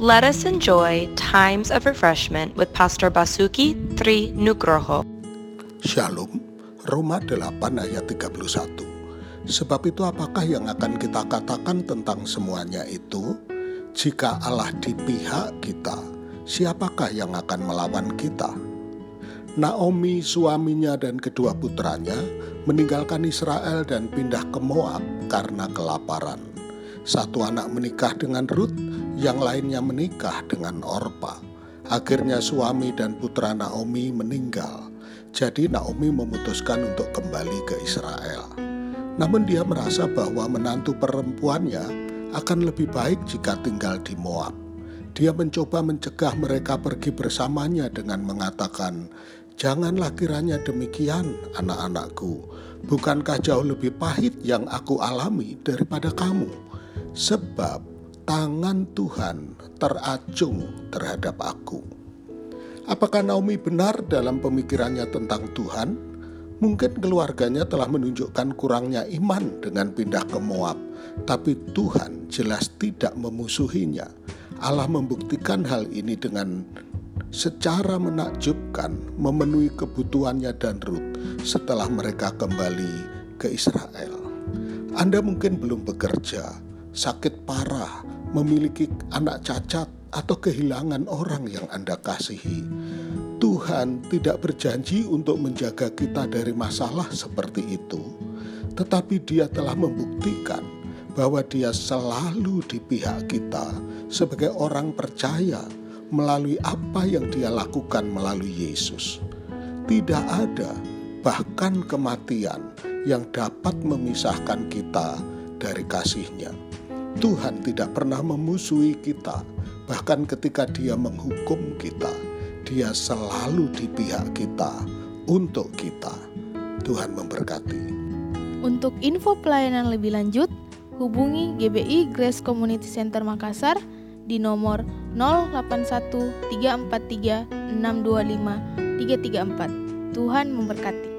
Let us enjoy times of refreshment with Pastor Basuki Tri Nugroho. Shalom, Roma 8 ayat 31. Sebab itu apakah yang akan kita katakan tentang semuanya itu? Jika Allah di pihak kita, siapakah yang akan melawan kita? Naomi, suaminya dan kedua putranya meninggalkan Israel dan pindah ke Moab karena kelaparan. Satu anak menikah dengan Ruth, yang lainnya menikah dengan Orpa. Akhirnya suami dan putra Naomi meninggal. Jadi Naomi memutuskan untuk kembali ke Israel. Namun dia merasa bahwa menantu perempuannya akan lebih baik jika tinggal di Moab. Dia mencoba mencegah mereka pergi bersamanya dengan mengatakan, Janganlah kiranya demikian, anak-anakku. Bukankah jauh lebih pahit yang aku alami daripada kamu? Sebab tangan Tuhan teracung terhadap aku. Apakah Naomi benar dalam pemikirannya tentang Tuhan? Mungkin keluarganya telah menunjukkan kurangnya iman dengan pindah ke Moab, tapi Tuhan jelas tidak memusuhinya. Allah membuktikan hal ini dengan secara menakjubkan memenuhi kebutuhannya dan Ruth setelah mereka kembali ke Israel. Anda mungkin belum bekerja, sakit parah, memiliki anak cacat, atau kehilangan orang yang Anda kasihi. Tuhan tidak berjanji untuk menjaga kita dari masalah seperti itu, tetapi Dia telah membuktikan bahwa Dia selalu di pihak kita sebagai orang percaya melalui apa yang Dia lakukan melalui Yesus. Tidak ada bahkan kematian yang dapat memisahkan kita dari kasihnya. Tuhan tidak pernah memusuhi kita, bahkan ketika Dia menghukum kita, Dia selalu di pihak kita untuk kita. Tuhan memberkati. Untuk info pelayanan lebih lanjut, hubungi GBI Grace Community Center Makassar di nomor 081343625334. Tuhan memberkati.